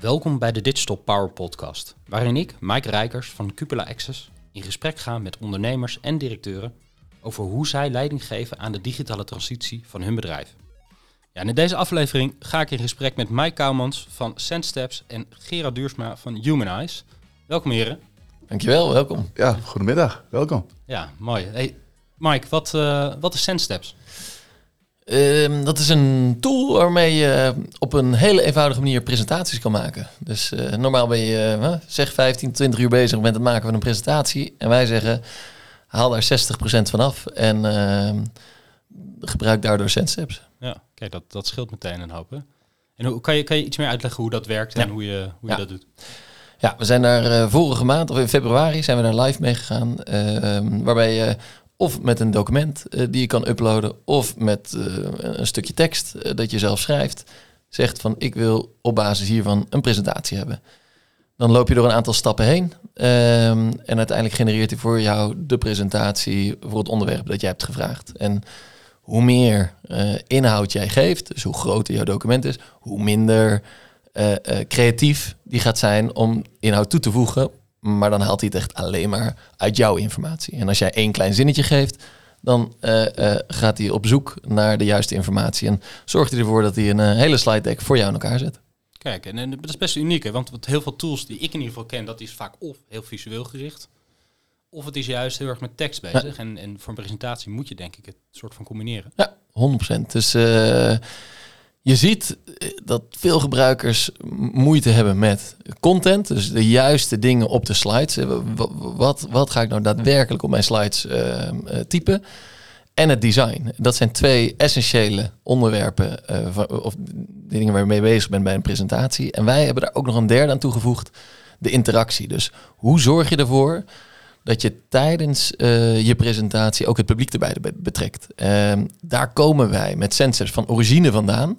Welkom bij de Digital Power Podcast, waarin ik, Mike Rijkers van Cupola Access, in gesprek ga met ondernemers en directeuren over hoe zij leiding geven aan de digitale transitie van hun bedrijf. Ja, en in deze aflevering ga ik in gesprek met Mike Kouwmans van SendSteps en Gerard Duursma van Humanize. Welkom heren. Dankjewel, welkom. Ja, goedemiddag. Welkom. Ja, mooi. Hey, Mike, wat, uh, wat is SendSteps? Uh, dat is een tool waarmee je op een hele eenvoudige manier presentaties kan maken. Dus uh, normaal ben je, uh, zeg 15, 20 uur bezig met het maken van een presentatie. En wij zeggen, haal daar 60% van af en ehm, gebruik daardoor SendSteps. Ja, kijk, dat, dat scheelt meteen een hoop. Hè? En hoe, kan, je, kan je iets meer uitleggen hoe dat werkt en hoe je, hoe je dat doet? Ja, we zijn daar uh, vorige maand, of in februari, zijn we daar live mee gegaan. Uh, waarbij je of met een document uh, die je kan uploaden, of met een stukje tekst dat je zelf schrijft, zegt van ik wil op basis hiervan een presentatie hebben. Dan loop je door een aantal stappen heen ehm, en uiteindelijk genereert hij voor jou de presentatie voor het onderwerp dat jij hebt gevraagd. En hoe meer inhoud jij geeft, dus hoe groter jouw document is, hoe minder creatief die gaat zijn om inhoud toe te voegen. Maar dan haalt hij het echt alleen maar uit jouw informatie. En als jij één klein zinnetje geeft, dan uh, gaat hij op zoek naar de juiste informatie. En zorgt hij ervoor dat hij een hele slide deck voor jou in elkaar zet. Kijk, en, en dat is best uniek, hè? want heel veel tools die ik in ieder geval ken, dat is vaak of heel visueel gericht, of het is juist heel erg met tekst bezig. Ja. En, en voor een presentatie moet je denk ik het soort van combineren. Ja, 100%. Dus je ziet eh, dat veel gebruikers moeite hebben met content, dus de juiste dingen op de slides. Wat, wat ga ik nou daadwerkelijk op mijn slides uh, typen? En het design. Dat zijn twee essentiële onderwerpen of dingen waar je mee bezig bent bij een presentatie. En wij hebben daar ook nog een derde aan toegevoegd, de interactie. Dus hoe zorg je ervoor dat je tijdens uh, je presentatie ook het publiek erbij betrekt. Uh, daar komen wij met sensors van origine vandaan.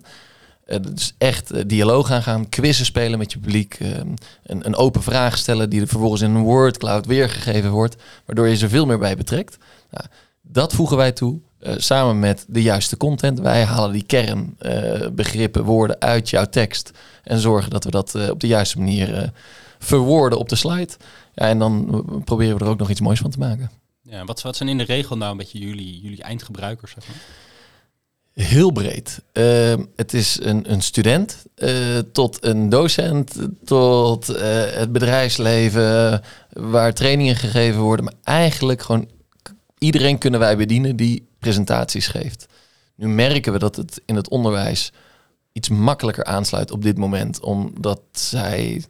Uh, dus echt uh, dialoog aangaan, quizzen spelen met je publiek, een, een, open vraag stellen die er vervolgens in een word cloud weergegeven wordt, waardoor je ze veel meer bij betrekt. Nou, dat voegen wij toe, samen met de juiste content. Wij halen die kernbegrippen, woorden uit jouw tekst en zorgen dat we dat op de juiste manier verwoorden op de slide. Ja, en dan proberen we er ook nog iets moois van te maken. Ja, wat, wat zijn in de regel nou een beetje jullie, jullie eindgebruikers? Zeg maar? Heel breed. Uh, het is een, een student uh, tot een docent, tot uh, het bedrijfsleven, waar trainingen gegeven worden. Maar eigenlijk gewoon iedereen kunnen wij bedienen die presentaties geeft. Nu merken we dat het in het onderwijs iets makkelijker aansluit op dit moment, omdat zij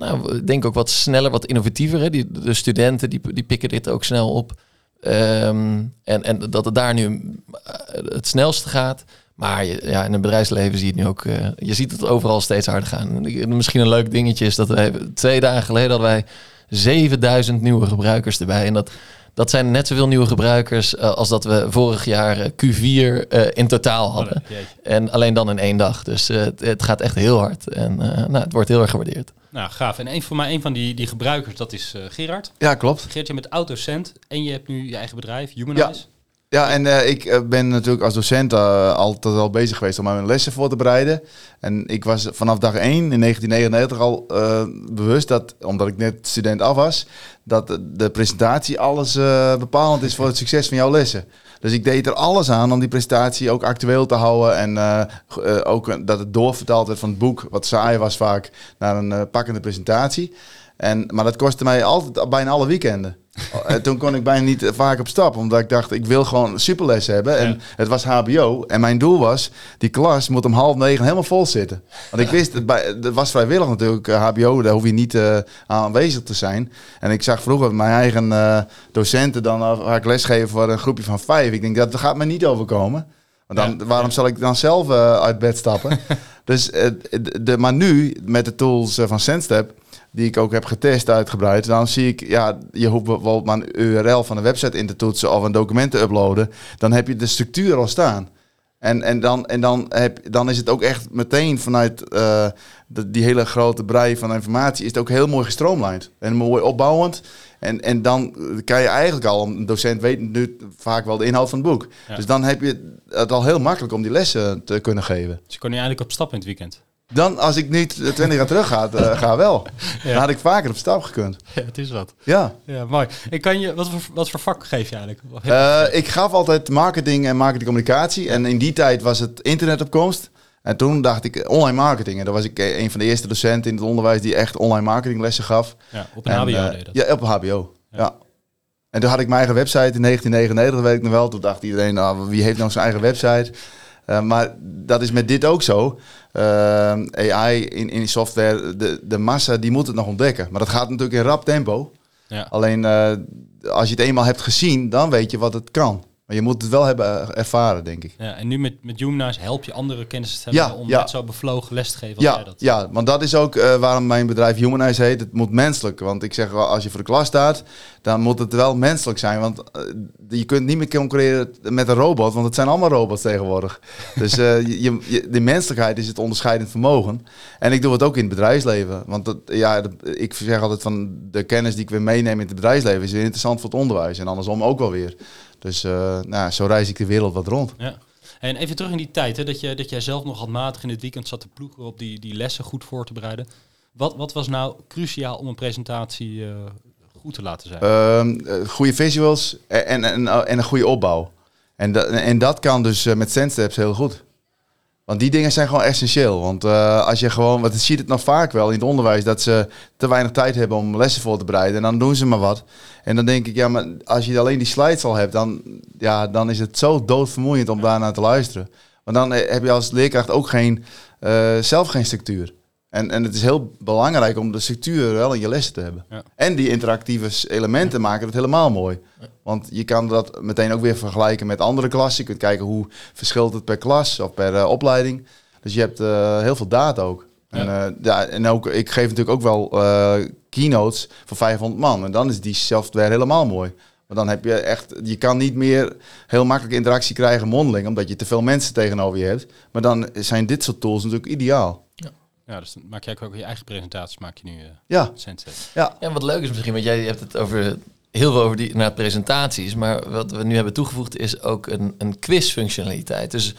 nou, ik denk ook wat sneller, wat innovatiever. Hè? Die, de studenten die, die pikken dit ook snel op. Um, en, en dat het daar nu eh, het snelste gaat. Maar ja, in het bedrijfsleven zie je het nu ook. Uh, je ziet het overal steeds harder gaan. Misschien een leuk dingetje is dat wij twee dagen geleden hadden wij 7000 nieuwe gebruikers erbij. En dat, dat zijn net zoveel nieuwe gebruikers uh, als dat we vorig jaar Q4 uh, in totaal hadden. Oh, en alleen dan in één dag. Dus het, het, gaat echt heel hard. En nou, het wordt heel erg gewaardeerd. Nou, gaaf. En een, voor mij een van die, die gebruikers, dat is uh, Gerard. Ja, klopt. Gerard, je met AutoCent en je hebt nu je eigen bedrijf, Humanize. Ja. Ja, en uh, ik uh, ben natuurlijk als docent uh, altijd al bezig geweest om mijn lessen voor te bereiden. En ik was vanaf dag 1 in 1999 al bewust dat, omdat ik net student af was, dat de presentatie alles bepalend is voor het succes van jouw lessen. Dus ik deed er alles aan om die presentatie ook actueel te houden. En ook dat het doorvertaald werd van het boek, wat saai was vaak, naar een pakkende presentatie. En, maar dat kostte mij altijd bijna alle weekenden. En toen kon ik bijna niet vaak op stap, omdat ik dacht, ik wil gewoon superles hebben. En ja. het was HBO. En mijn doel was, die klas moet om half negen helemaal vol zitten. Want ik wist, het, was vrijwillig natuurlijk, HBO, daar hoef je niet uh, aanwezig te zijn. En ik zag vroeger mijn eigen uh, docenten dan, waar ik lesgeven voor een groepje van vijf. Ik denk, dat gaat me niet overkomen. Want dan, ja. waarom zal ik dan zelf uit bed stappen? dus, de, maar nu, met de tools van SendStep die ik ook heb getest uitgebreid, dan zie ik, ja, je hoeft bijvoorbeeld maar een URL van een website in te toetsen of een document te uploaden, dan heb je de structuur al staan. En, en, dan, en dan, heb, dan is het ook echt meteen vanuit eh, de- die hele grote brei van informatie... is het ook heel mooi gestroomlijnd. En mooi opbouwend. En, en dan kan je eigenlijk al... Een docent weet nu vaak wel de inhoud van het boek. Ja. Dus dan heb je het al heel makkelijk om die lessen te kunnen geven. Dus je kon nu eigenlijk op stap in het weekend. Dan, als ik niet 20 jaar terug ga, eh, ga wel. Dan had ik vaker op stap gekund. Ja, het is wat. Ja. Ja, mooi. Ik kan je, wat, voor, wat voor vak geef je eigenlijk? Eh, ik gaf altijd marketing en marketingcommunicatie. En in die tijd was het internet op komst. En toen dacht ik eh, online marketing. En dan was ik een van de eerste docenten in het onderwijs die echt online marketinglessen gaf. ja, op een En, HBO deed dat. Ja, op HBO. Ja. En toen had ik mijn eigen website in 1999, weet ik nog wel. Toen dacht iedereen, nou, wie heeft nou zijn eigen website? Eh, maar dat is met dit ook zo. Eh, AI in, in software, de, de massa die moet het nog ontdekken. Maar dat gaat natuurlijk in rap tempo. Ja. Alleen eh, als je het eenmaal hebt gezien, dan weet je wat het kan. Maar je moet het wel hebben eh, ervaren, denk ik. Ja, en nu met, met Humanize help je andere kennisstellers Ja, om ja. net zo bevlogen les te geven als jij Ja, dat. ja, want dat is ook eh, waarom mijn bedrijf Humanize heet. Het moet menselijk. Want ik zeg wel, als je voor de klas staat, dan moet het wel menselijk zijn. Want eh, je kunt niet meer concurreren met een robot, want het zijn allemaal robots tegenwoordig. Dus je, je, je- de menselijkheid is het onderscheidend vermogen. En ik doe het ook in het bedrijfsleven. Want dat, ja, dat- ik zeg altijd van de kennis die ik weer meeneem in het bedrijfsleven is weer interessant voor het onderwijs. En andersom ook wel weer. Dus eh, nou, zo reis ik de wereld wat rond. Ja. En even terug in die tijd, hè, dat, je, dat jij zelf nog handmatig in het weekend zat te ploegen op die, die lessen goed voor te bereiden. Wat, wat was nou cruciaal om een presentatie eh, goed te laten zijn? Eh, goede visuals en, en, en, en een goede opbouw. En, dat en dat kan dus met SendSteps heel goed. Want die dingen zijn gewoon essentieel. Want eh, als je gewoon, want je ziet het nog vaak wel in het onderwijs, dat ze te weinig tijd hebben om lessen voor te bereiden. En dan doen ze maar wat. En dan denk ik, ja, maar als je alleen die slides al hebt, dan, ja, dan is het zo doodvermoeiend om daarnaar te luisteren. Want dan eh, heb je als leerkracht ook geen, eh, zelf geen structuur. En, en het is heel belangrijk om de structuur wel in je lessen te hebben. Ja. En die interactieve elementen maken het helemaal mooi. Want je kan dat meteen ook weer vergelijken met andere klassen. Je kunt kijken hoe verschilt het per klas of per eh, opleiding. Dus je hebt eh, heel veel data ook. En, eh, ja, en ook, ik geef natuurlijk ook wel keynotes voor 500 man. En dan is die software helemaal mooi. Maar dan heb je echt, je kan niet meer heel makkelijk interactie krijgen mondeling, omdat je te veel mensen tegenover je hebt. Maar dan zijn dit soort tools natuurlijk ideaal. Ja, dus dan maak jij ook je eigen presentaties, maak je nu eh Ja, Sensei. ja. Ja, wat leuk is misschien, want jij hebt het over heel veel over die naar presentaties, maar wat we nu hebben toegevoegd is ook een, een quiz-functionaliteit. Dus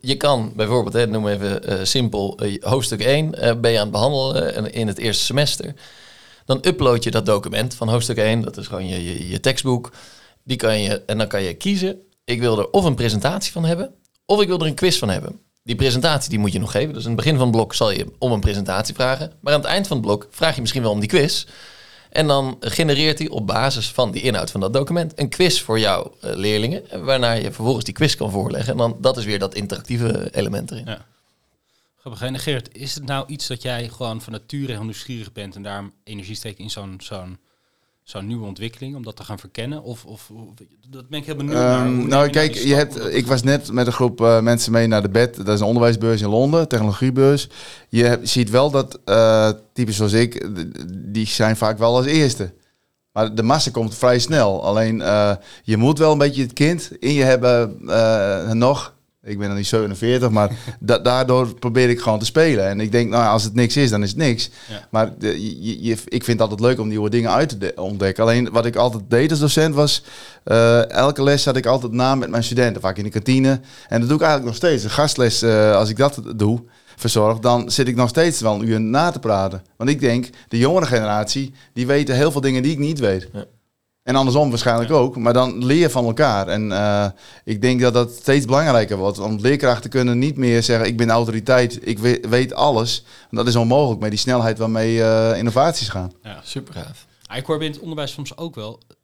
je kan bijvoorbeeld, hè, noem even eh, simpel, eh, hoofdstuk 1 eh, ben je aan het behandelen eh, in het eerste semester. Dan upload je dat document van hoofdstuk 1, dat is gewoon je, je, je tekstboek. Die kan je, en dan kan je kiezen, ik wil er of een presentatie van hebben, of ik wil er een quiz van hebben. Die presentatie die moet je nog geven. Dus in het begin van het blok zal je om een presentatie vragen. Maar aan het eind van het blok vraag je misschien wel om die quiz. En dan genereert hij op basis van die inhoud van dat document een quiz voor jouw eh, leerlingen. Waarna je vervolgens die quiz kan voorleggen. En dan dat is weer dat interactieve element erin. Ja. Grappig. Geert, is het nou iets dat jij gewoon van nature heel nieuwsgierig bent en daarom energie steekt in zo'n zo'n zo'n nieuwe ontwikkeling om dat te gaan verkennen? Of, of of- dat ben ik heel benieuwd naar. Ehm, neem nou, kijk, je hebt, ik was net met een groep eh, mensen mee naar de bed. Dat is een onderwijsbeurs in Londen, technologiebeurs. Je hebt- ziet wel dat uh, types zoals ik, die zijn vaak wel als eerste. Maar de massa komt vrij snel. Alleen eh, je moet wel een beetje het kind in je hebben nog. Ik ben nog niet 47, maar da- daardoor probeer ik gewoon te spelen. En ik denk, nou, als het niks is, dan is het niks. Ja. Maar de, je, je- ik vind het altijd leuk om nieuwe dingen uit te de- ontdekken. Alleen wat ik altijd deed als docent was... eh, elke les had ik altijd na met mijn studenten, vaak in de kantine. En dat doe ik eigenlijk nog steeds. Een gastles, eh, als ik dat doe, verzorg... dan zit ik nog steeds wel een uur na te praten. Want ik denk, de jongere generatie... die weten heel veel dingen die ik niet weet. Ja. En andersom waarschijnlijk ook. Maar dan leer van elkaar. En eh, ik denk dat dat steeds belangrijker wordt. Want leerkrachten kunnen niet meer zeggen... ik ben autoriteit, ik we- weet alles. Want dat is onmogelijk met die snelheid waarmee eh, innovaties gaan. Ja. Super gaaf. Ah, Ik hoor binnen het onderwijs soms ook wel eh,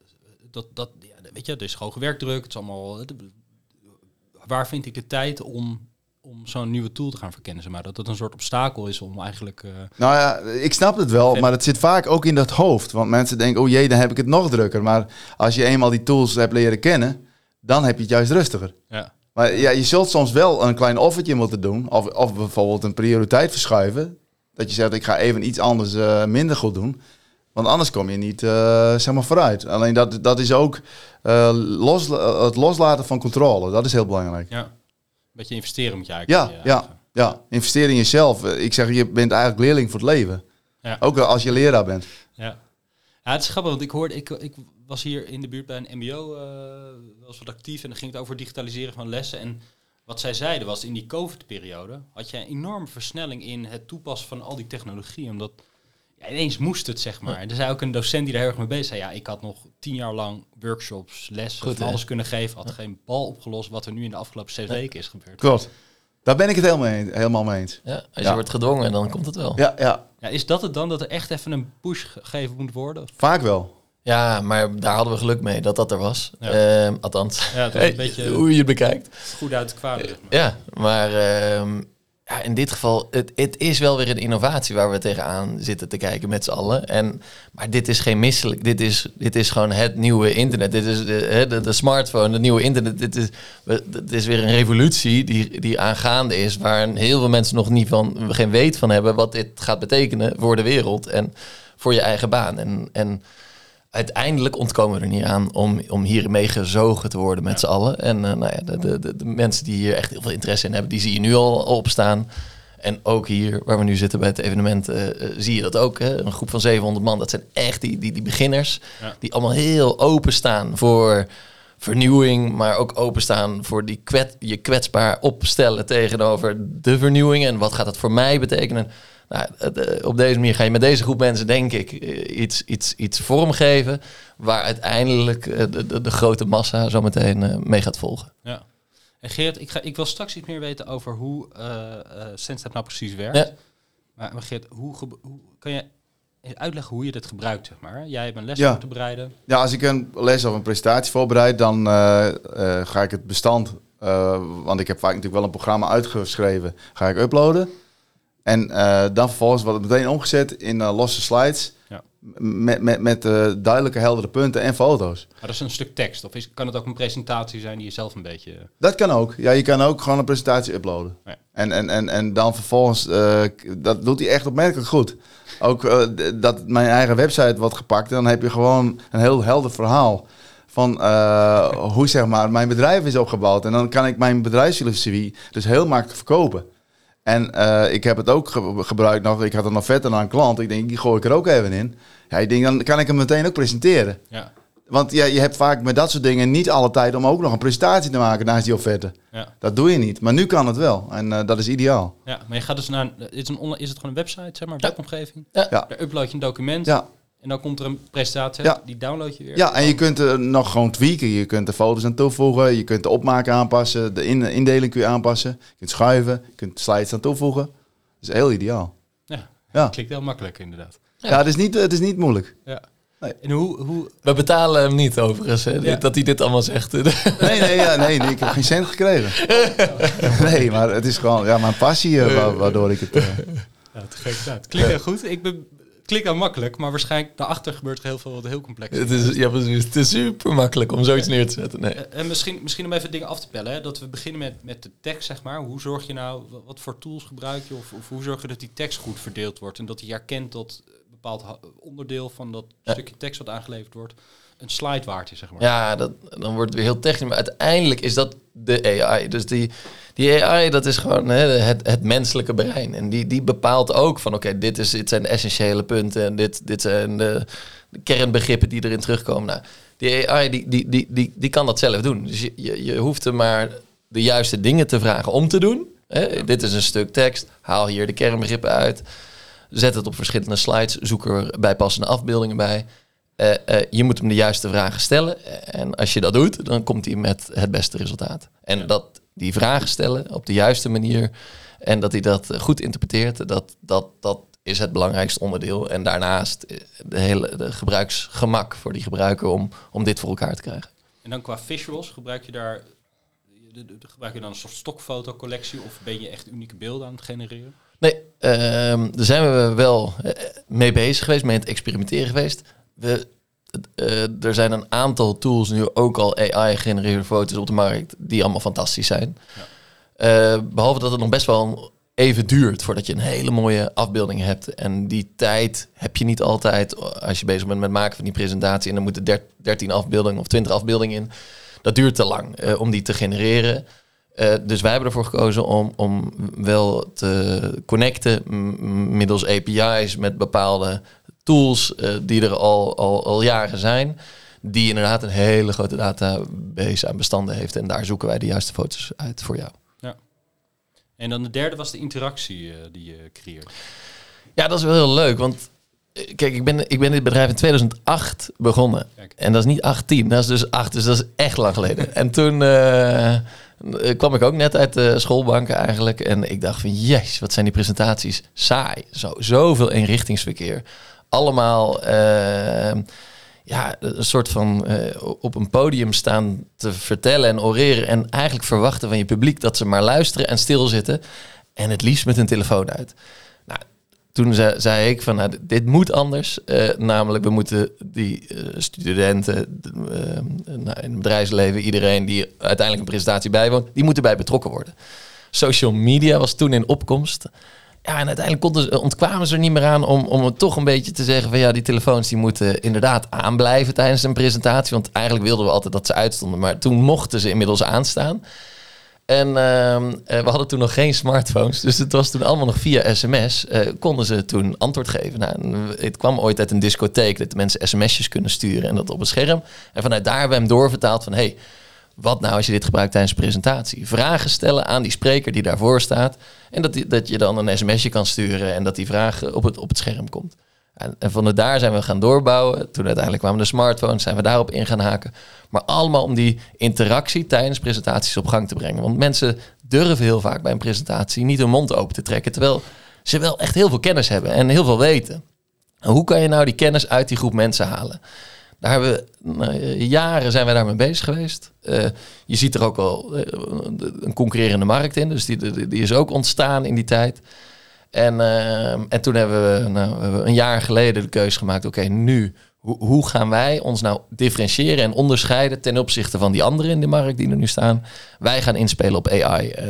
dat, dat ja, weet je, er is hoge werkdruk, het is allemaal. Waar vind ik de tijd om, om zo'n nieuwe tool te gaan verkennen? Maar dat het een soort obstakel is om eigenlijk. eh, Nou ja, ik snap het wel, maar het zit vaak ook in dat hoofd. Want mensen denken, oh jee, dan heb ik het nog drukker. Maar als je eenmaal die tools hebt leren kennen, dan heb je het juist rustiger. ja. Maar ja, je zult soms wel een klein offertje moeten doen. Of, of bijvoorbeeld een prioriteit verschuiven. Dat je zegt, ik ga even iets anders eh, minder goed doen. Want anders kom je niet eh, zeg maar vooruit. Alleen dat, dat is ook los, het loslaten van controle. Dat is heel belangrijk. ja. Beetje investeren moet je eigenlijk. Ja, in je ja, ja. Investeer in jezelf. Eh, Ik zeg, je bent eigenlijk leerling voor het leven. Ja. Ook als je leraar bent. Ja. ja, het is grappig, want ik hoorde, ik, ik was hier in de buurt bij een mbo, eh was wat actief en dan ging het over digitaliseren van lessen. En wat zij zeiden was, in die COVID-periode had je een enorme versnelling in het toepassen van al die technologie, omdat ja, ineens moest het, zeg maar. En er zei ook een docent die daar heel erg mee bezig zei, ja, ik had nog tien jaar lang workshops, lessen, Goed, van alles kunnen geven, had geen bal opgelost wat er nu in de afgelopen zes weken is gebeurd. Klopt. Daar ben ik het helemaal, mee, helemaal mee eens. Ja, als je wordt gedwongen, dan komt het wel. Ja, ja. Ja, is dat het dan, dat er echt even een push gegeven moet worden? Vaak wel. Ja, maar daar hadden we geluk mee dat dat er was. Ja. Ehm, althans, Ja, het was Hey, een beetje hoe je het bekijkt. goed uit het kwade, zeg maar. Ja, maar ehm, ja, in dit geval, het, het is wel weer een innovatie waar we tegenaan zitten te kijken met z'n allen. En, maar dit is geen misselijk, dit is, dit is gewoon het nieuwe internet. Dit is de, de, de smartphone, het nieuwe internet. Dit is, dit is weer een revolutie die, die aangaande is, waar heel veel mensen nog niet van, geen weet van hebben wat dit gaat betekenen voor de wereld en voor je eigen baan. En, en uiteindelijk ontkomen we er niet aan om, om hier mee gezogen te worden met z'n allen. En eh, nou ja, de, de, de, de mensen die hier echt heel veel interesse in hebben, die zie je nu al opstaan. En ook hier, waar we nu zitten bij het evenement, eh, eh, zie je dat ook. Hè? Een groep van 700 man, dat zijn echt die, die, die beginners. Ja. Die allemaal heel openstaan voor vernieuwing, maar ook openstaan voor die kwet, je kwetsbaar opstellen tegenover de vernieuwing. En wat gaat dat voor mij betekenen? Nou, eh, op deze manier ga je met deze groep mensen, denk ik, eh, iets, iets, iets vormgeven waar uiteindelijk eh, de, de, de grote massa zo meteen mee gaat volgen. Ja. En Geert, ik, ga, ik wil straks iets meer weten over hoe eh eh SendStep nou precies werkt. Ja. Maar, maar Geert, hoe, hoe kan je uitleggen hoe je dit gebruikt, zeg maar? Jij hebt een les Ja. moeten bereiden. Ja, als ik een les of een presentatie voorbereid, dan eh, eh, ga ik het bestand, eh, want ik heb vaak natuurlijk wel een programma uitgeschreven, ga ik uploaden. En eh, dan vervolgens wordt het meteen omgezet in eh, losse slides Ja. met, met, met eh, duidelijke, heldere punten en foto's. Maar dat is een stuk tekst. Of is, kan het ook een presentatie zijn die je zelf een beetje... Dat kan ook. Ja, je kan ook gewoon een presentatie uploaden. Ja. En, en, en, en dan vervolgens, eh, dat doet hij echt opmerkelijk goed. Ook dat mijn eigen website wordt gepakt. Dan heb je gewoon een heel helder verhaal van eh, hoe zeg maar mijn bedrijf is opgebouwd. En dan kan ik mijn bedrijfsfilosofie dus heel makkelijk verkopen. En eh, ik heb het ook ge- gebruikt nog. Ik had er nog verder naar een klant. Ik denk, die gooi ik er ook even in. Ja, ik denk, dan kan ik hem meteen ook presenteren. Ja, Want ja, je hebt vaak met dat soort dingen niet alle tijd om ook nog een presentatie te maken naast die offerte. ja, Dat doe je niet. Maar nu kan het wel. En eh, dat is ideaal. ja. Maar je gaat dus naar... Een, is, een online, is het gewoon een website, zeg maar? Een Ja. webomgeving? Ja. Ja. Daar upload je een document. Ja, En dan komt er een presentatie. Ja. Die download je weer. ja en je kunt er nog gewoon tweaken. Je kunt er foto's aan toevoegen. Je kunt de opmaak aanpassen. De in- indeling kun je aanpassen. Je kunt schuiven. Je kunt slides aan toevoegen. Dat is heel ideaal. Ja. Ja, Klinkt heel makkelijk, inderdaad. ja het, is niet, het is niet moeilijk. Ja. Nee. En hoe... hoe We betalen hem niet overigens, hè, Ja. dat hij dit allemaal zegt. Nee, nee, ja, nee, nee, ik heb geen cent gekregen. Nee, maar het is gewoon ja, mijn passie eh, wa- waardoor ik het... eh, Ja, te gek. Ja, het klinkt heel goed. Ik ben, klinkt heel makkelijk, maar waarschijnlijk daarachter gebeurt er heel veel wat heel complex is. het, is, ja, precies, het is super makkelijk om zoiets neer te zetten. Nee. Eh, En misschien, misschien om even dingen af te pellen. Hè? Dat we beginnen met, met de tekst, zeg maar. Hoe zorg je nou, wa- wat voor tools gebruik je? Of, of hoe zorg je dat die tekst goed verdeeld wordt? En dat hij herkent dat een bepaald onderdeel van dat stukje tekst wat aangeleverd wordt, een slide waard is, zeg maar. Ja, dat, dan wordt het weer heel technisch. Maar uiteindelijk is dat de AI. Dus die, die AI, dat is gewoon hè, het, het menselijke brein. En die, die bepaalt ook van, oké, dit dit, dit zijn de essentiële punten. En dit, dit zijn de, de kernbegrippen die erin terugkomen. Nou, die AI, die, die, die, die, die kan dat zelf doen. Dus je, je, je hoeft er maar de juiste dingen te vragen om te doen. Hè? Dit is een stuk tekst. Haal hier de kernbegrippen uit. Zet het op verschillende slides. Zoek er bijpassende afbeeldingen bij. Eh, eh, je moet hem de juiste vragen stellen. En als je dat doet, dan komt hij met het beste resultaat. En Ja. dat die vragen stellen op de juiste manier en dat hij dat goed interpreteert, dat, dat, dat is het belangrijkste onderdeel. En daarnaast eh, de hele de gebruiksgemak voor die gebruiker om, om dit voor elkaar te krijgen. En dan qua visuals, gebruik je daar gebruik je dan een soort stokfotocollectie of ben je echt unieke beelden aan het genereren? Nee, ehm, daar zijn we wel mee bezig geweest, mee aan het experimenteren geweest. We, eh, er zijn een aantal tools nu ook al AI-gegenereerde foto's op de markt die allemaal fantastisch zijn. Ja. Eh, behalve dat het nog best wel even duurt voordat je een hele mooie afbeelding hebt. En die tijd heb je niet altijd als je bezig bent met het maken van die presentatie. En dan moeten der- 13 afbeeldingen of 20 afbeeldingen in. Dat duurt te lang eh, om die te genereren. Dus wij hebben ervoor gekozen om, om wel te connecten middels API's met bepaalde tools eh, die er al, al, al jaren zijn. Die inderdaad een hele grote database aan bestanden heeft. En daar zoeken wij de juiste foto's uit voor jou. En dan de derde was de interactie eh, die je creëert. Ja, dat is wel heel leuk. Want eh, kijk, ik ben, ik ben dit bedrijf in 2008 begonnen. Kijk. En dat is niet 18, dat is dus 8. Dus dat is echt lang geleden. en toen kwam ik ook net uit de schoolbanken eigenlijk. En ik dacht van, yes, wat zijn die presentaties saai. Zo, zoveel eenrichtingsverkeer. Allemaal... eh, ja, een soort van eh, op een podium staan te vertellen en oreren. En eigenlijk verwachten van je publiek dat ze maar luisteren en stilzitten. En het liefst met hun telefoon uit. Nou, toen zei, ik van, nou, dit- moet anders. Eh, namelijk, we moeten die studenten, nou, in het bedrijfsleven, iedereen die uiteindelijk een presentatie bijwoont, die moeten bij betrokken worden. Social media was toen in opkomst. Ja, en uiteindelijk konden ontkwamen ze er niet meer aan om, om het toch een beetje te zeggen van ja, die telefoons die moeten inderdaad aanblijven tijdens een presentatie. Want eigenlijk wilden we altijd dat ze uitstonden, maar toen mochten ze inmiddels aanstaan. En ehm, eh, we hadden toen nog geen smartphones, dus het was toen allemaal nog via sms. eh, konden ze toen antwoord geven. Nou, het kwam ooit uit een discotheek dat mensen sms'jes kunnen sturen en dat op het scherm. En vanuit daar hebben we hem doorvertaald van hey, wat nou als je dit gebruikt tijdens een presentatie? Vragen stellen aan die spreker die daarvoor staat. En dat, dat je dan een sms'je kan sturen en dat die vraag op het, op het scherm komt. En, en van daar zijn we gaan doorbouwen. Toen uiteindelijk kwamen de smartphones, zijn we daarop in gaan haken. Maar allemaal om die interactie tijdens presentaties op gang te brengen. Want mensen durven heel vaak bij een presentatie niet hun mond open te trekken. Terwijl ze wel echt heel veel kennis hebben en heel veel weten. En hoe kan je nou die kennis uit die groep mensen halen? Daar hebben we nou, jaren zijn wij daarmee bezig geweest. Eh, je ziet er ook wel eh, een concurrerende markt in, dus die, die, is ook ontstaan in die tijd. En, eh, en toen hebben we, nou, een jaar geleden de keuze gemaakt: oké, nu, hoe, gaan wij ons nou differentiëren en onderscheiden ten opzichte van die anderen in de markt die er nu staan? Wij gaan inspelen op AI. Eh,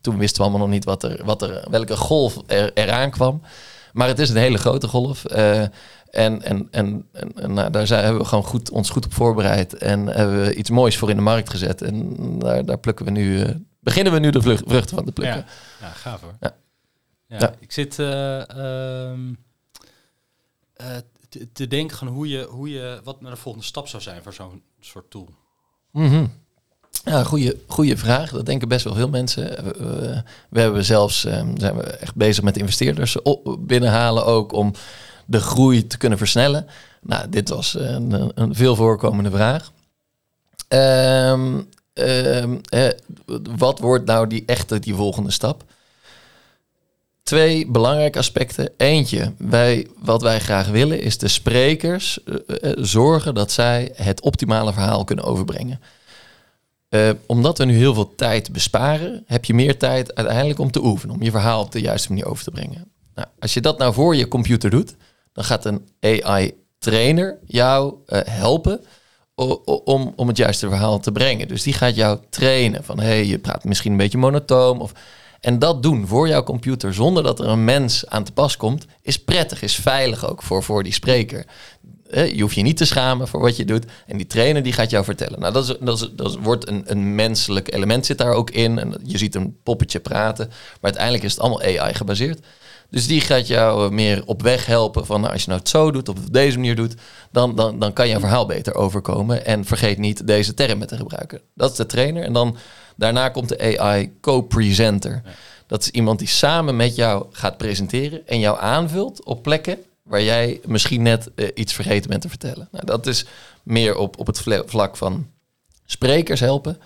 toen wisten we allemaal nog niet wat er, wat er, welke golf er, eraan kwam. Maar het is een hele grote golf. Eh, en, en, en, en, en nou, daar zijn, hebben we gewoon goed, ons goed op voorbereid. En hebben we iets moois voor in de markt gezet. En daar, daar plukken we nu, eh, beginnen we nu de vlucht- vruchten van te plukken. Ja, ja gaaf hoor. Ja. Ja. Ja. Ik zit eh, ehm, eh, te, te denken van hoe je, hoe je, wat nou de volgende stap zou zijn voor zo'n soort tool. Mhm. Ja, goede, goede vraag. Dat denken best wel veel mensen. We, we- hebben zelfs eh, zijn we echt bezig met investeerders binnenhalen ook om de groei te kunnen versnellen. Nou, dit was een, een veel voorkomende vraag. Eh, wat wordt nou die echte die volgende stap? Twee belangrijke aspecten. Eentje, wij, wat wij graag willen is de sprekers eh, eh, zorgen dat zij het optimale verhaal kunnen overbrengen. Eh, omdat we nu heel veel tijd besparen, heb je meer tijd uiteindelijk om te oefenen, om je verhaal op de juiste manier over te brengen. Nou, als je dat nou voor je computer doet, dan gaat een AI-trainer jou eh, helpen om, om het juiste verhaal te brengen. Dus die gaat jou trainen van, hey, je praat misschien een beetje monotoom. Of, en dat doen voor jouw computer zonder dat er een mens aan te pas komt, is prettig, is veilig ook voor, voor die spreker. Eh, Je hoeft je niet te schamen voor wat je doet. En die trainer die gaat jou vertellen. Nou, dat, is, dat, is, dat wordt een, een menselijk element zit daar ook in. En je ziet een poppetje praten. Maar uiteindelijk is het allemaal AI gebaseerd. Dus die gaat jou eh, meer op weg helpen van nou, als je nou het zo doet of op deze manier doet, dan, dan, dan kan je verhaal beter overkomen. En vergeet niet deze termen te gebruiken. Dat is de trainer. En dan daarna komt de AI co-presenter. Dat is iemand die samen met jou gaat presenteren en jou aanvult op plekken waar jij misschien net eh, iets vergeten bent te vertellen. Nou, dat is meer op, op het vla- vlak van sprekers helpen.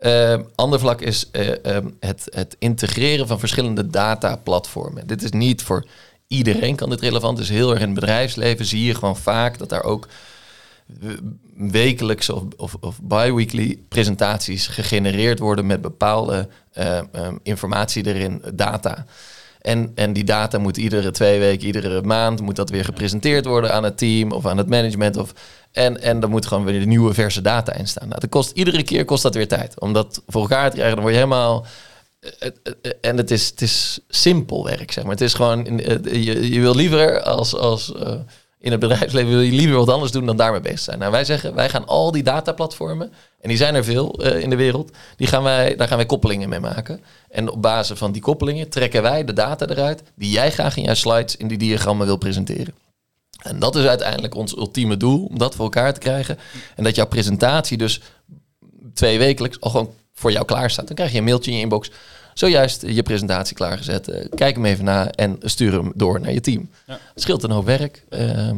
Eh, ander vlak is eh, ehm, het, het integreren van verschillende dataplatformen. Dit is niet voor iedereen kan dit relevant. Is heel erg in het bedrijfsleven zie je gewoon vaak dat daar ook wekelijks of, of, of bi-weekly presentaties gegenereerd worden met bepaalde eh, ehm, informatie erin, data. En, en die data moet iedere twee weken, iedere maand moet dat weer gepresenteerd worden aan het team of aan het management. Of, en, en dan moet gewoon weer de nieuwe verse data in staan. Nou, dat kost, iedere keer kost dat weer tijd. Om dat voor elkaar te krijgen, dan word je helemaal... eh, eh, eh, En het is, het is simpel werk, zeg maar. Het is gewoon, je, wil liever als, als In het bedrijfsleven wil je liever wat anders doen dan daarmee bezig zijn. Nou, wij zeggen, wij gaan al die dataplatformen, en die zijn er veel eh, in de wereld, die gaan wij, daar gaan wij koppelingen mee maken. En op basis van die koppelingen trekken wij de data eruit die jij graag in jouw slides, in die diagrammen wil presenteren. En dat is uiteindelijk ons ultieme doel, om dat voor elkaar te krijgen. En dat jouw presentatie dus twee wekelijks al gewoon voor jou klaar staat. Dan krijg je een mailtje in je inbox. Zojuist je presentatie klaargezet. Uh, kijk hem even na en stuur hem door naar je team. Ja. Scheelt een hoop werk. Uh,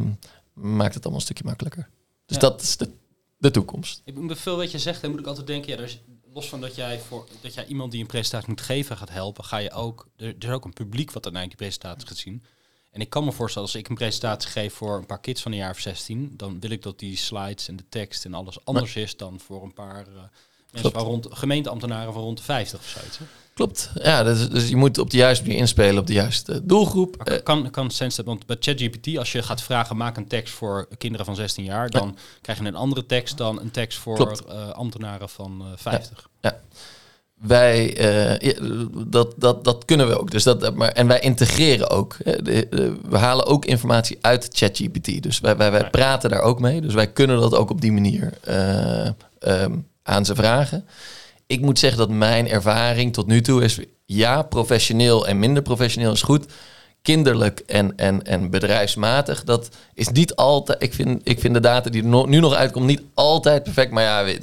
maakt het allemaal een stukje makkelijker. Dus dat is de, de toekomst. Ik moet veel wat je zegt, dan moet ik altijd denken, ja, er is, los van dat jij voor dat jij iemand die een presentatie moet geven gaat helpen, ga je ook. Er, er is ook een publiek wat uiteindelijk die presentatie gaat zien. En ik kan me voorstellen, als ik een presentatie geef voor een paar kids van een jaar of 16, dan wil ik dat die slides en de tekst en alles anders is dan voor een paar uh, mensen van rond, gemeenteambtenaren van rond de 50 of zoiets. Klopt. Ja, dus, dus, je moet op de juiste manier inspelen op de juiste doelgroep. Maar kan, kan Sense, want bij ChatGPT, als je gaat vragen, maak een tekst voor kinderen van 16 jaar, dan krijg je een andere tekst dan een tekst voor uh, ambtenaren van uh, 50. Ja. ja wij, uh, dat, dat, dat kunnen we ook. Dus dat, maar, en wij integreren ook. we halen ook informatie uit ChatGPT. Dus wij, wij, wij praten daar ook mee. Dus wij kunnen dat ook op die manier um, aan ze vragen. Ik moet zeggen dat mijn ervaring tot nu toe is... ja, professioneel en minder professioneel is goed kinderlijk en, en, en bedrijfsmatig, dat is niet altijd. Ik vind, ik vind de data die er nu nog uitkomt niet altijd perfect. Maar ja,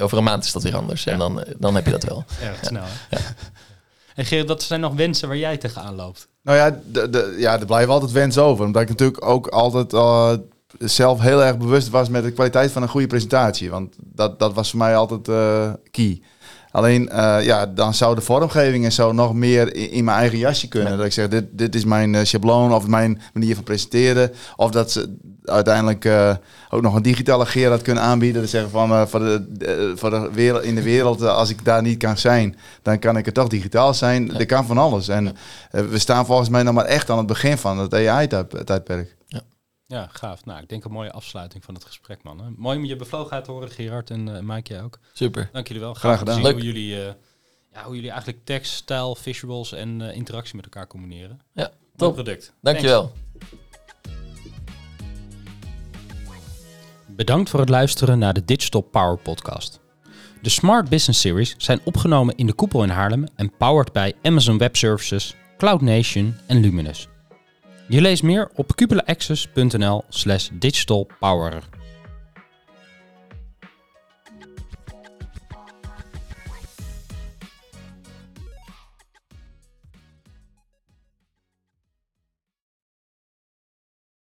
over een maand is dat weer anders. En dan, dan heb je dat wel. Ja, snel. Ja. En Gerard, dat zijn nog wensen waar jij tegenaan loopt? Nou ja, de, de, ja er blijven altijd wensen over. Omdat ik natuurlijk ook altijd uh, zelf heel erg bewust was met de kwaliteit van een goede presentatie. Want dat, dat was voor mij altijd uh, key. Alleen, uh, ja, dan zou de vormgeving en zo nog meer in, mijn eigen jasje kunnen. Dat ik zeg, dit, dit is mijn uh, schabloon of mijn manier van presenteren. Of dat ze uiteindelijk uh, ook nog een digitale Gerard kunnen aanbieden. Dat zeggen van, voor, de, voor de wereld, in de wereld, als ik daar niet kan zijn, dan kan ik het toch digitaal zijn. Ja. Er kan van alles. En we staan volgens mij nog maar echt aan het begin van het AI-tijdperk. Ja. Ja, gaaf. Nou, ik denk een mooie afsluiting van het gesprek, man. Hè? Mooi om je bevlogenheid te horen, Gerard en uh, Mike, jij ook. Super. Dank jullie wel. Graag gedaan. Leuk. Hoe jullie, uh, ja, hoe jullie eigenlijk tekst, stijl, visuals en uh, interactie met elkaar combineren. Ja, top. product. Dankjewel. Bedankt voor het luisteren naar de Digital Power Podcast. De Smart Business Series zijn opgenomen in de koepel in Haarlem en powered bij Amazon Web Services, Cloud Nation en Luminous. Je leest meer op cupulaaccess.nl slash digitalpower.